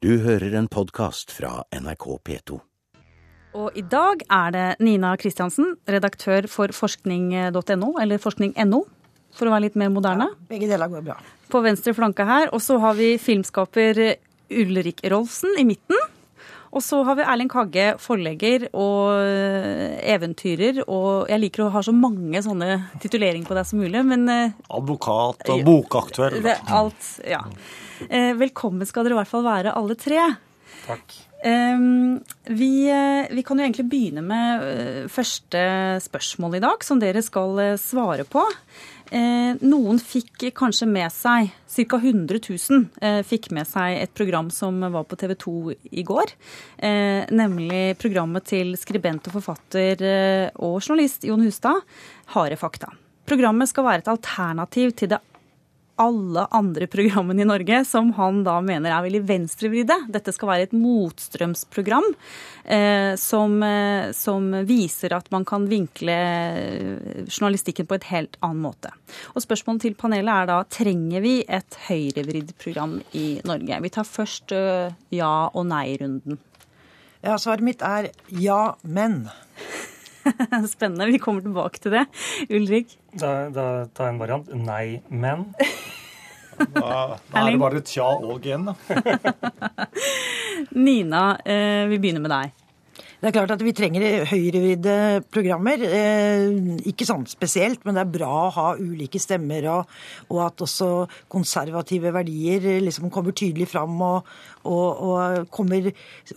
Du hører en podkast fra NRK P2. Og i dag er det Nina Kristiansen, redaktør for forskning.no, eller forskning.no, for å være litt mer moderne. Begge deler går bra. På venstre flanke her. Og så har vi filmskaper Ulrik Rolfsen i midten. Og så har vi Erling Kagge, forlegger og eventyrer. Og jeg liker å ha så mange sånne tituleringer på deg som mulig, men eh, Advokat og bokaktuell. det, alt, ja. Eh, Velkommen skal dere i hvert fall være, alle tre. Takk. Um, vi, eh, vi kan jo egentlig begynne med første spørsmål i dag, som dere skal svare på. Eh, noen fikk kanskje med seg, ca. 100 000 eh, fikk med seg et program som var på TV 2 i går. Eh, nemlig programmet til skribent og forfatter eh, og journalist Jon Hustad, Harde fakta. Programmet skal være et alternativ til det alle andre programmene i Norge som han da mener er veldig venstrevridde. Dette skal være et motstrømsprogram eh, som, eh, som viser at man kan vinkle eh, journalistikken på et helt annen måte. Og Spørsmålet til panelet er da trenger vi et høyrevridd program i Norge? Vi tar først eh, ja- og nei-runden. Ja, Svaret mitt er ja, men. Spennende. Vi kommer tilbake til det. Ulrik? Da, da tar jeg en variant. Nei, men. Da, da er det bare tja og igjen, da. Nina, eh, vi begynner med deg. Det er klart at vi trenger høyrevridde programmer. Eh, ikke sånn spesielt, men det er bra å ha ulike stemmer, og, og at også konservative verdier liksom kommer tydelig fram og, og, og kommer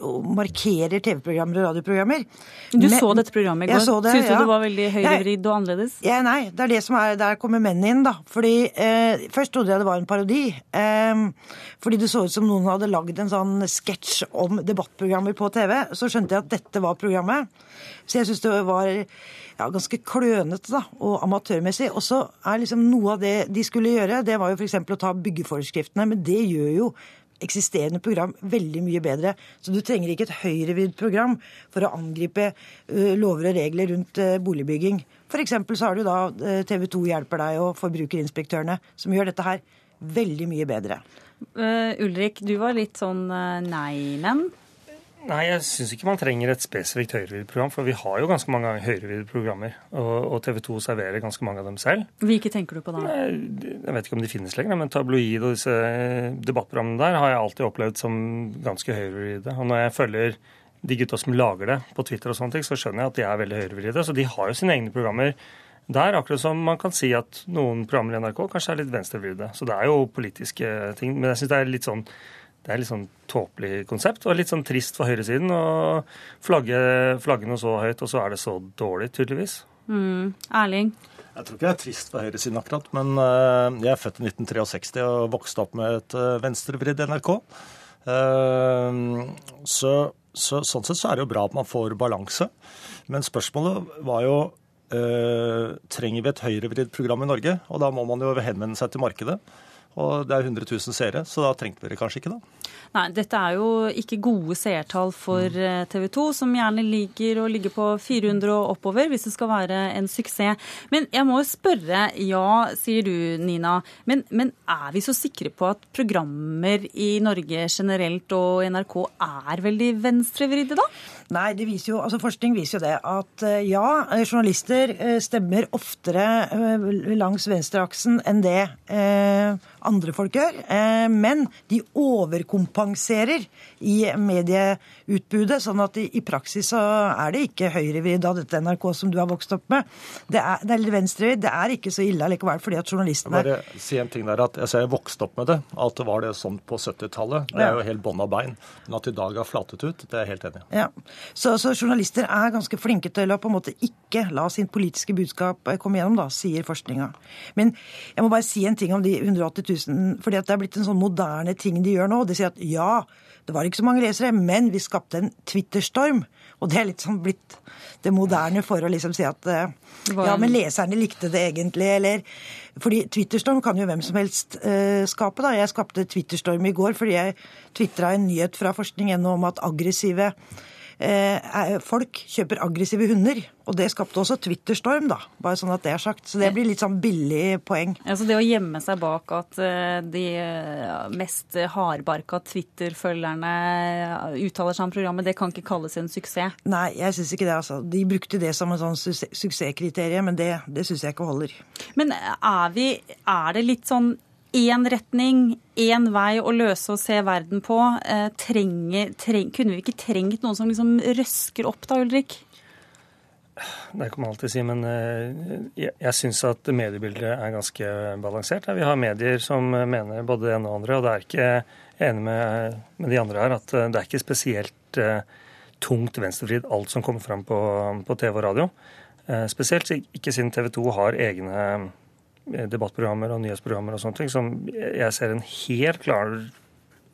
og markerer TV-programmer og radioprogrammer. Du Men- så dette programmet i går. Det, Syns du ja. det var veldig høyrevridd og annerledes? Ja, nei, det er det som er, der kommer mennene inn, da. Fordi eh, Først trodde jeg det var en parodi. Eh, fordi det så ut som noen hadde lagd en sånn sketsj om debattprogrammer på TV. Så skjønte jeg at dette var programmet. Så jeg syns det var ja, ganske klønete da, og amatørmessig. Og så er liksom noe av det de skulle gjøre, det var jo f.eks. å ta byggeforskriftene. Men det gjør jo eksisterende program veldig mye bedre. Så du trenger ikke et høyrevidd program for å angripe uh, lover og regler rundt uh, boligbygging. Eksempel så har du da ø, TV 2 hjelper deg og Forbrukerinspektørene, som gjør dette her veldig mye bedre. Eh, Ulrik, du var litt sånn eh, nei-men. Nei, jeg syns ikke man trenger et spesifikt høyrevridde-program, for vi har jo ganske mange høyreviddeprogrammer. Og, og TV 2 serverer ganske mange av dem selv. Hvilke tenker du på da? Jeg, jeg vet ikke om de finnes lenger, men tabloid og disse debattprogrammene der har jeg alltid opplevd som ganske høyrevridde. Og når jeg følger de gutta som lager det på Twitter og sånne ting, så skjønner jeg at de er veldig høyrevridde. Så de har jo sine egne programmer der, akkurat som man kan si at noen programmer i NRK kanskje er litt venstrevridde. Så det er jo politiske ting. Men jeg syns det er litt sånn det er litt sånn tåpelig konsept, og litt sånn trist for høyresiden å flagge, flagge noe så høyt, og så er det så dårlig, tydeligvis. Mm. Erling? Jeg tror ikke jeg er trist for høyresiden akkurat, men eh, jeg er født i 1963 og vokste opp med et uh, venstrevridd NRK. Eh, så, så, sånn sett så er det jo bra at man får balanse. Men spørsmålet var jo eh, trenger vi et høyrevridd program i Norge? Og da må man jo henvende seg til markedet. Og det er 100 000 seere, så da trengte vi det kanskje ikke, da. Nei, dette er jo ikke gode seertall for TV 2, som gjerne liker å ligge på 400 og oppover hvis det skal være en suksess. Men jeg må jo spørre, ja, sier du Nina, men, men er vi så sikre på at programmer i Norge generelt og NRK er veldig venstrevridde, da? Nei, det viser jo, altså forskning viser jo det at eh, ja, eh, journalister eh, stemmer oftere eh, langs venstreaksen enn det eh, andre folk gjør. Eh, men de overkompenserer i medieutbudet, sånn at i, praksis så er det ikke høyrevridd av dette NRK som du har vokst opp med. Det er, det litt venstrevridd. Det er ikke så ille allikevel, fordi at journalistene Bare si en ting der at altså, Jeg vokste opp med det. At det var det sånn på 70-tallet. Det er jo helt bånn av bein. Men at i dag har flatet ut, det er jeg helt enig i. Ja, så, så journalister er ganske flinke til å på en måte ikke la sin politiske budskap eh, komme gjennom, da, sier forskninga. Men jeg må bare si en ting om de 180 000, fordi at det er blitt en sånn moderne ting de gjør nå. De sier at ja, det var ikke så mange lesere, men vi skapte en Twitter-storm. Og det er litt sånn blitt det moderne for å liksom si at eh, ja, men leserne likte det egentlig, eller Fordi Twitterstorm kan jo hvem som helst eh, skape, da. Jeg skapte Twitterstorm i går fordi jeg tvitra en nyhet fra forskning.no om at aggressive eh, folk kjøper aggressive hunder. Og det skapte også Twitter-storm, da. Bare sånn at det er sagt. Så det blir litt sånn billig poeng. Ja, så det å gjemme seg bak at eh, de mest hardbarka Twitter-følgerne uttaler seg om programmet, det kan ikke kalles en suksess? Nei, jeg syns ikke det, altså. De brukte det som en sånn suksesskriterium, men det, det syns jeg ikke holder. Men er, vi, er det litt sånn én retning, én vei å løse og se verden på. Eh, trenge, treng, kunne vi ikke trengt noen som liksom røsker opp da, Ulrik? Det kan man alltid si, men eh, jeg, jeg syns at mediebildet er ganske balansert. Vi har medier som mener både det ene og andre, og det er ikke enig med, med de andre her at eh, det er ikke spesielt tungt venstrevridd alt som kommer fram på, på TV og radio. Spesielt ikke siden TV 2 har egne Eh, debattprogrammer og nyhetsprogrammer og sånne ting, som jeg ser en helt klar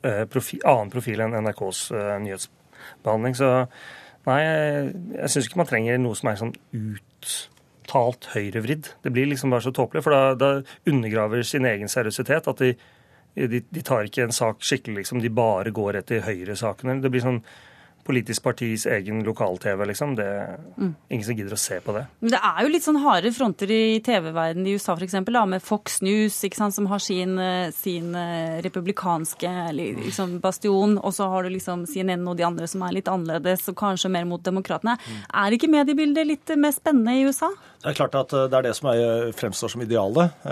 eh, profil, annen profil enn NRKs uh, nyhetsbehandling. Så nei, jeg syns ikke man trenger noe som er sånn uttalt høyrevridd. Det blir liksom bare så tåpelig, for da, da undergraver sin egen seriøsitet. At de, de, de, tar ikke en sak skikkelig, liksom. De bare går etter høyresakene. Det blir sånn politisk partis egen lokal-TV, liksom. Det er mm. ingen som gidder å se på det. Men det er jo litt sånn harde fronter i TV-verdenen i USA f.eks., med Fox News, sant, som har sin, eh, sin eh, republikanske liksom, bastion, og så har du liksom CNN og de andre som er litt annerledes, og kanskje mer mot demokratene. Mm. Er ikke mediebildet litt mer spennende i USA? Det er klart at eh, det er det som er, fremstår som idealet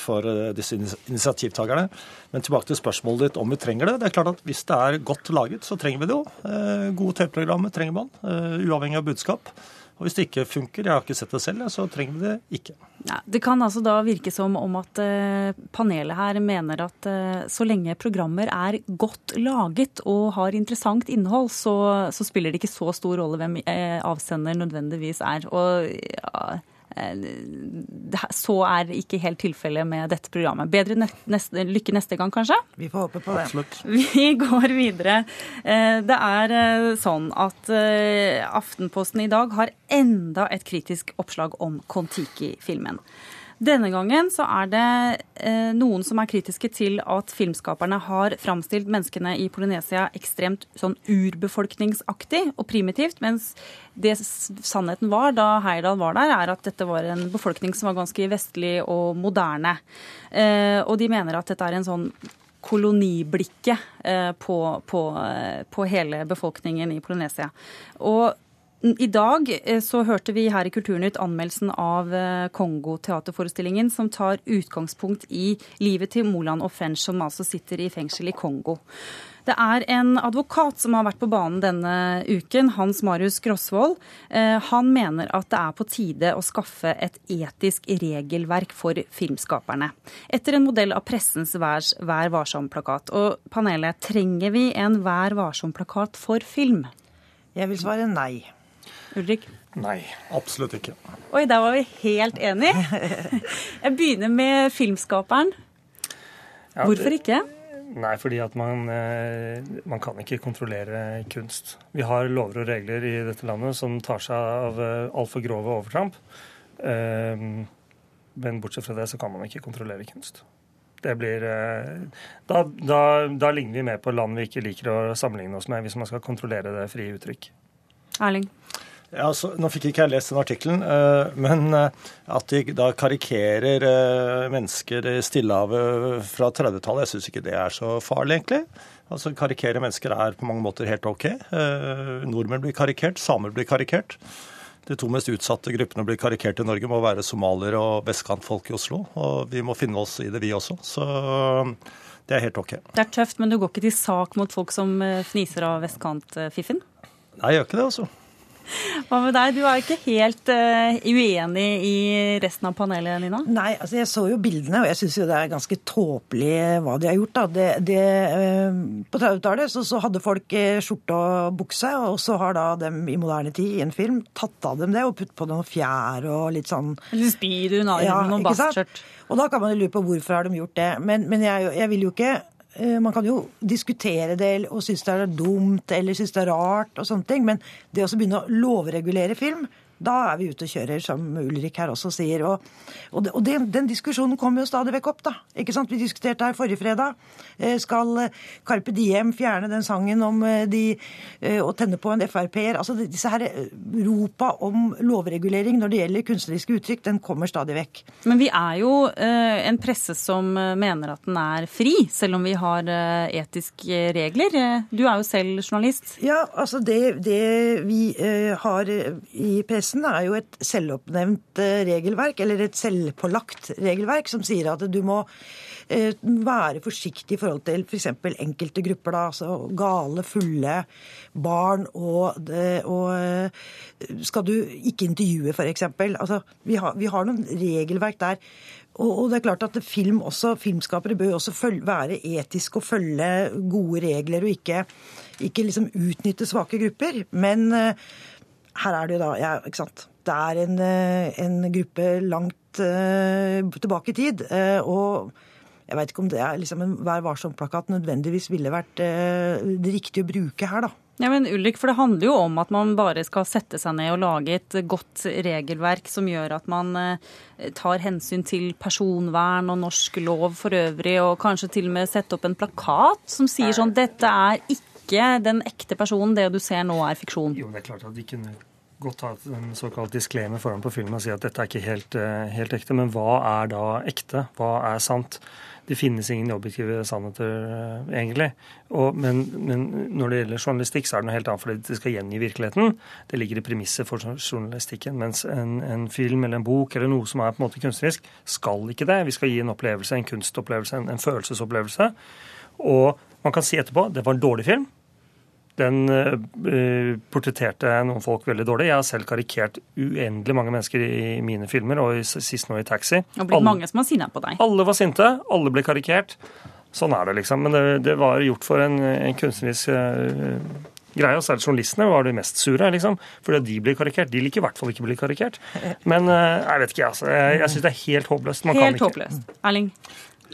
for disse initiativtakerne. Men tilbake til spørsmålet ditt om vi trenger det. Det er klart at Hvis det er godt laget, så trenger vi det jo. Eh, gode TV-programmer trenger man, eh, uavhengig av budskap. Og Hvis det ikke funker, jeg har ikke sett det selv, så trenger vi det ikke. Ja, det kan altså da virke som om at uh, panelet her mener at så lenge programmer er godt laget og har interessant innhold, så, så spiller det ikke så stor rolle hvem avsender nødvendigvis er. Og ja, Eh, så er ikke helt tilfellet med dette programmet. Bedre neste, lykke neste gang, kanskje? Vi får håpe på det. Absolutt. Vi går videre. Eh, det er eh, sånn at Aftenposten i dag har enda et kritisk oppslag om Kon-Tiki-filmen. Denne gangen så er det eh, noen som er kritiske til at filmskaperne har framstilt menneskene i Polynesia ekstremt sånn urbefolkningsaktig og primitivt, mens det sannheten var da Heyerdahl var der, er at dette var en befolkning som var ganske vestlig og moderne. Eh, og de mener at dette er en sånn koloniblikket eh, på, på, eh, på hele befolkningen i Polynesia. Og i dag eh, så hørte vi her i Kulturnytt anmeldelsen av eh, Kongo-teaterforestillingen, som tar utgangspunkt i livet til Moland og French, som altså sitter i fengsel i Kongo. Det er en advokat som har vært på banen denne uken, Hans Marius Grosvold. Eh, han mener at det er på tide å skaffe et etisk regelverk for filmskaperne. Etter en modell av pressens Vær varsom-plakat. Og panelet, trenger vi en Vær varsom-plakat for film? Jeg vil svare nei. Ulrik? Nei, absolutt ikke. Oi, der var vi helt enige. Jeg begynner med filmskaperen. Hvorfor ikke? Nei, fordi at man, eh, man, kan ikke kontrollere kunst. Vi har lover og regler i dette landet som tar seg av eh, altfor grove overtramp. Eh, men bortsett fra det så kan man ikke kontrollere kunst. Det blir da, da, da ligner vi mer på land vi ikke liker å sammenligne oss med, hvis man skal kontrollere det frie uttrykk. Erling? Ja, altså, nå fikk ikke jeg lest den artikkelen, uh, men uh, at de da karikerer uh, mennesker i Stillehavet fra 30-tallet, jeg syns ikke det er så farlig, egentlig. Altså, Karikere mennesker er på mange måter helt OK. nordmenn blir karikert, samer blir karikert. De to mest utsatte gruppene å bli karikert i Norge må være somaliere og vestkantfolk i Oslo. Og vi må finne oss i det, vi også. Så det er helt OK. Det er tøft, men du går ikke til sak mot folk som fniser av vestkantfiffen? Nei, jeg gjør ikke det, altså. Hva med deg? Du er ikke helt uh, uenig i resten av panelet, Nina? Nei, altså jeg så jo bildene, og jeg syns jo det er ganske tåpelig hva de har gjort. da. Det, det, uh, på 30-tallet så, så, hadde folk uh, skjorte og bukse, og så har da dem i moderne tid i en film tatt av dem det og putt på noen fjær og litt sånn Eller speedo, ja, noen bastskjørt. Og da kan man jo lure på hvorfor har de gjort det. Men, men jeg, jeg vil jo ikke Eh, man kan jo diskutere det og synes det er dumt eller synes det er rart, og sånne ting, men det å begynne å lovregulere film, Da er vi ute og kjører, som Ulrik her også sier. Og, og, og den, den diskusjonen kommer jo stadig vekk opp, da. Ikke sant? Vi diskuterte her forrige fredag. Eh, skal eh, Carpe Diem fjerne den sangen om eh, de, å tenne på en Frp-er? Altså disse her ropa om lovregulering når det gjelder kunstneriske uttrykk, den kommer stadig vekk. Men vi er jo en presse som mener at den er fri, selv om vi har etiske regler. Du er jo selv journalist. Ja, altså det, det vi har i pressen prosessen er jo et selvoppnevnt eh, regelverk, eller et selvpålagt regelverk, som sier at du må eh, være forsiktig i forhold til f.eks. For enkelte grupper. da, altså Gale, fulle barn og, og eh, Skal du ikke intervjue, f.eks. Altså, vi, har, vi har noen regelverk der. Og, det er klart at film også, Filmskapere bør også følge, være etiske og følge gode regler, og ikke, ikke liksom utnytte svake grupper. Men her er det jo da ja, ikke sant? Det er en, eh, en gruppe langt uh, tilbake i tid. Uh, og jeg veit ikke om det er liksom en Vær varsom-plakat nødvendigvis ville vært uh, det riktige å bruke her, da. Ja, men Ulrik, for Det handler jo om at man bare skal sette seg ned og lage et godt regelverk som gjør at man tar hensyn til personvern og norsk lov for øvrig, og kanskje til og med sette opp en plakat som sier sånn dette er ikke ikke den ekte personen, det du ser nå, er fiksjon? Jo, det er klart at vi kunne godt ha en såkalt disclaimer foran på filmen og si at dette er ikke helt, eh, helt, ekte. Men hva er da ekte? Hva er sant? Det finnes ingen objektive sannheter, eh, egentlig. Og, men, men, når det gjelder journalistikk, så er det noe helt annet fordi det skal gjengi virkeligheten. Det ligger i premisset for journalistikken. Mens en, en, film eller en bok eller noe som er på en måte kunstnerisk, skal ikke det. Vi skal gi en opplevelse, en kunstopplevelse, en, en følelsesopplevelse. Og man kan si etterpå det var en dårlig film. Den uh, portretterte noen folk veldig dårlig. Jeg har selv karikert uendelig mange mennesker i mine filmer, og sist nå i Taxi. Og blitt alle, mange som har sinna på deg. Alle var sinte, alle ble karikert. Sånn er det, liksom. Men det, det var gjort for en, en kunstnerisk uh, greie. Og særlig journalistene var de mest sure, liksom. Fordi de blir karikert. De liker i hvert fall ikke å bli karikert. Men uh, jeg vet ikke, altså. Jeg, jeg syns det er helt håpløst. Man helt håpløst. Erling?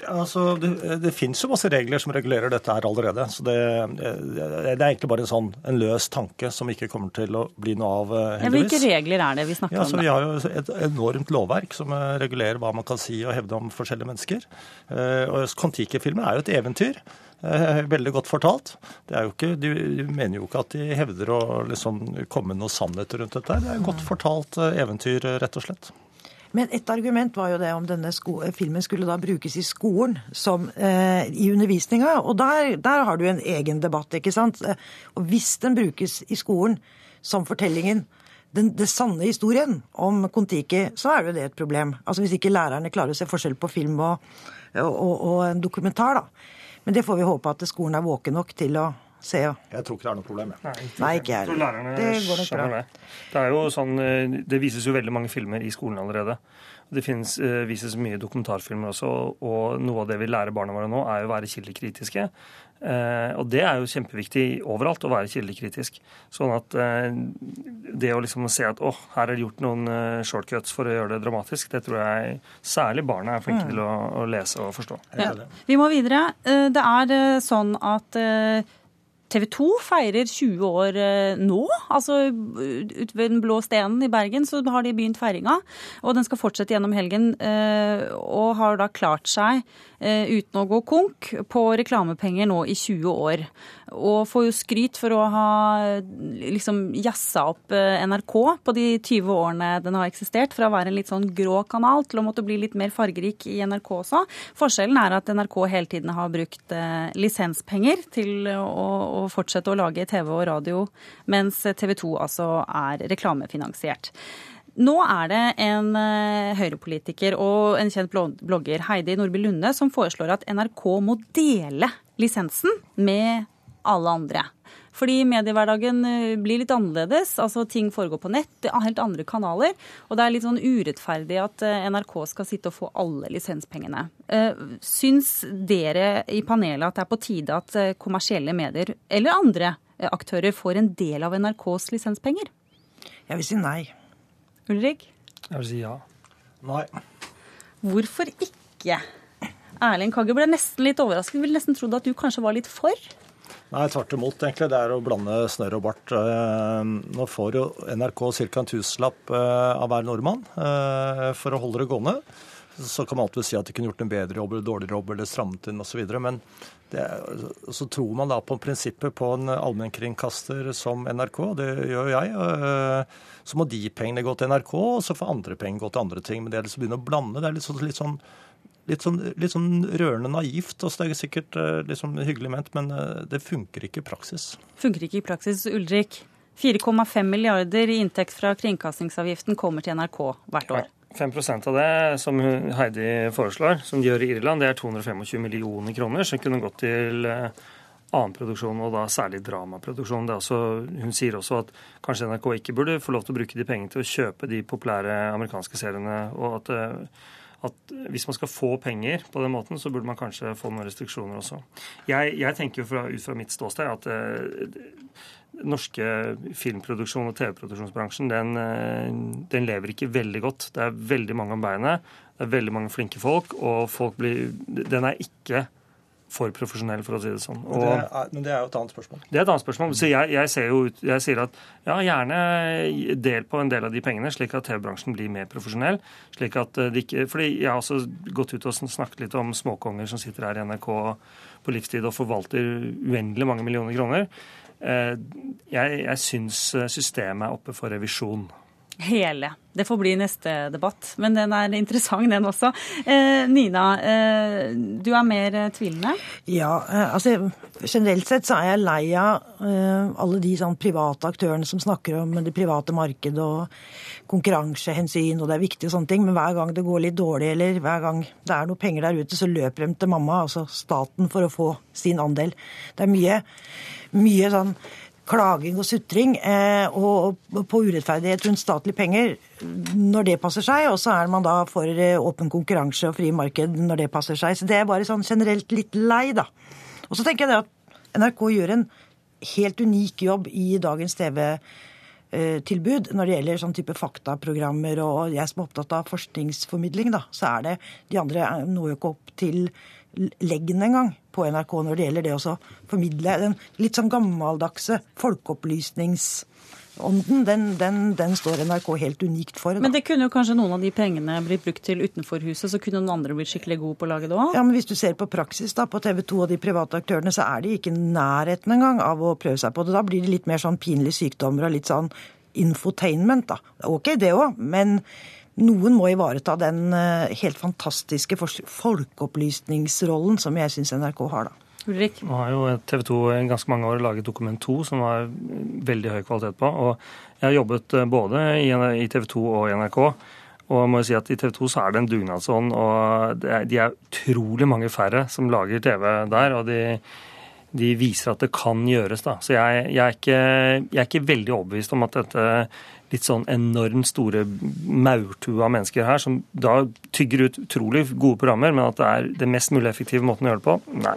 Altså, det, det finnes jo masse regler som regulerer dette her allerede. så Det, det er egentlig bare en sånn en løs tanke som ikke kommer til å bli noe av, heldigvis. Ja, hvilke regler er det vi snakker ja, om? Vi har jo et enormt lovverk som eh, regulerer hva man kan si og hevde om forskjellige mennesker. Eh, og Kon-Tiki-filmen er jo et eventyr. Eh, veldig godt fortalt. Det er jo ikke, De mener jo ikke at de hevder å liksom komme med noe sannhet rundt dette. Det er et godt fortalt eventyr, rett og slett. Men et argument var jo det om denne filmen skulle da brukes i skolen som eh, i undervisninga. Og der, der, har du en egen debatt, ikke sant. Eh, og hvis den brukes i skolen som fortellingen, den, det sanne historien om Kon-Tiki, så er jo det et problem. Altså Hvis ikke lærerne klarer å se forskjell på film og, og, og, og en dokumentar, da. Men det får vi håpe at skolen er våken nok til å se. Ja. Jeg tror ikke det er noe problem. Nei, ikke, Nei, ikke jeg. Det går nok bra. Det. det er jo sånn, eh, det vises jo veldig mange filmer i skolen allerede. Det finnes, uh, vises mye dokumentarfilmer også, og noe av det vi lærer barna våre nå, er jo å være kildekritiske. Uh, og det er jo kjempeviktig overalt, å være kildekritisk. Sånn at uh, det å liksom se at å, her er det gjort noen shortcuts for å gjøre det dramatisk, det tror jeg særlig barna er flinke mm. til å, å, lese og forstå. Ja. Vi må videre. Det er sånn at TV 2 feirer 20 år eh, nå. Altså ute ved Den blå stenen i Bergen så har de begynt feiringa. Og den skal fortsette gjennom helgen. Eh, og har da klart seg Eh, uten å gå konk på reklamepenger nå i 20 år. Og får jo skryt for å ha liksom jazza opp NRK på de 20 årene den har eksistert. Fra å være en litt sånn grå kanal til å måtte bli litt mer fargerik i NRK også. Forskjellen er at NRK hele tiden har brukt lisenspenger til å, å fortsette å lage TV og radio, mens TV 2 altså er reklamefinansiert. Nå er det en høyrepolitiker Høyre-politiker og en kjent blogger, Heidi Nordby Lunde, som foreslår at NRK må dele lisensen med alle andre. Fordi mediehverdagen eh, blir litt annerledes. altså Ting foregår på nett, helt andre kanaler. Og det er litt sånn urettferdig at eh, NRK skal sitte og få alle lisenspengene. Syns dere i panelet at det er på tide at kommersielle medier, eller andre aktører, får en del av NRKs lisenspenger? Jeg vil si nei. Ulrik? Jeg vil si ja. Nei. Hvorfor ikke? Erling Kagge ble nesten litt overrasket. Ville nesten trodd at du kanskje var litt for? Nei, tvert imot, egentlig. Det er å blande snørr og bart. Eh, nå får jo NRK ca. en tusenlapp eh, av hver nordmann for å holde det gående. Så kan man alltid si at de kunne gjort en bedre jobb eller dårligere jobb eller strammet inn osv. Men det, så tror man da på prinsippet på en allmennkringkaster som NRK, det gjør jeg. Så må de pengene gå til NRK, og så får andre penger gå til andre ting. Men det er liksom å begynne å blande. Det er litt sånn, litt sånn litt sånn, litt sånn rørende naivt. Altså, Det er sikkert liksom hyggelig ment, men eh, det funker ikke i praksis. Funker ikke i praksis. Ulrik, 4,5 milliarder i inntekt fra kringkastingsavgiften kommer til NRK hvert år. Ja. 5 av det som Heidi foreslår, som de gjør i Irland, det er 225 millioner kroner, som kunne gått til annen produksjon, og da særlig dramaproduksjon. Også, hun sier også at kanskje NRK ikke burde få lov til å bruke de pengene til å kjøpe de populære amerikanske seriene. og at at hvis man skal få penger på den måten, så burde man kanskje få noen restriksjoner også. Jeg, jeg tenker jo fra, ut fra mitt ståsted at eh, norske filmproduksjon- og TV-produksjonsbransjen den, eh, den, lever ikke veldig godt. Det er veldig mange om beinet. Det er veldig mange flinke folk, og folk blir Den er ikke for profesjonell, for å si det sånn. Og, men, det er, men, det er, jo et annet spørsmål. Det er et annet spørsmål. Så jeg, jeg, ser jo, jeg sier at ja, gjerne del på en del av de pengene, slik at TV-bransjen blir mer profesjonell. slik at de ikke, fordi Jeg har også gått ut og snakket litt om småkonger som sitter her i NRK på livstid og forvalter uendelig mange millioner kroner. Eh, jeg, jeg syns systemet er oppe for revisjon. Hele. Det får bli neste debatt, men den er interessant, den også. Eh, Nina, eh, du er mer eh, tvilende? Ja, eh, altså generelt sett så er jeg lei av eh, alle de sånn private aktørene som snakker om det private markedet og konkurransehensyn, og det er viktig og sånne ting, men hver gang det går litt dårlig, eller hver gang det er noe penger der ute, så løper de til mamma, altså staten, for å få sin andel. Det er mye, mye sånn klaging og sutring eh, og, på urettferdighet rundt statlige penger når det passer seg, og så er man da for eh, åpen konkurranse og frie marked når det passer seg. Så det er bare sånn generelt litt lei, da. Og så tenker jeg at NRK gjør en helt unik jobb i dagens TV-tilbud når det gjelder sånn type faktaprogrammer, og jeg som er opptatt av forskningsformidling, da, så er det De andre når jo ikke opp til leggen engang på NRK når det gjelder det å formidle den litt sånn gammeldagse folkeopplysningsånden. Den, den, den, står NRK helt unikt for. Da. Men det kunne jo kanskje noen av de pengene blitt brukt til utenfor huset, så kunne noen andre blitt skikkelig gode på å lage det òg? Ja, men hvis du ser på praksis da, på TV 2 og de private aktørene, så er de ikke nærheten engang av å prøve seg på det. Da blir det litt mer sånn pinlige sykdommer og litt sånn infotainment, da. Ok, det òg, men noen må ivareta den eh, helt fantastiske folkeopplysningsrollen som jeg syns NRK har, da. Ulrik? Nå har jo TV 2 i ganske mange år laget Dokument 2, som har veldig høy kvalitet på. Og jeg har jobbet eh, både i TV 2 og i NRK. Og må jo si at i TV 2 så er det en dugnadsånd, og de er utrolig mange færre som lager TV der. og de de viser at det kan gjøres. Da. Så jeg, jeg, er ikke, jeg, er ikke, veldig overbevist om at dette litt sånn enormt store maurtue av mennesker her, som da tygger ut utrolig gode programmer, men at det er det mest mulig effektive måten å gjøre det på, nei.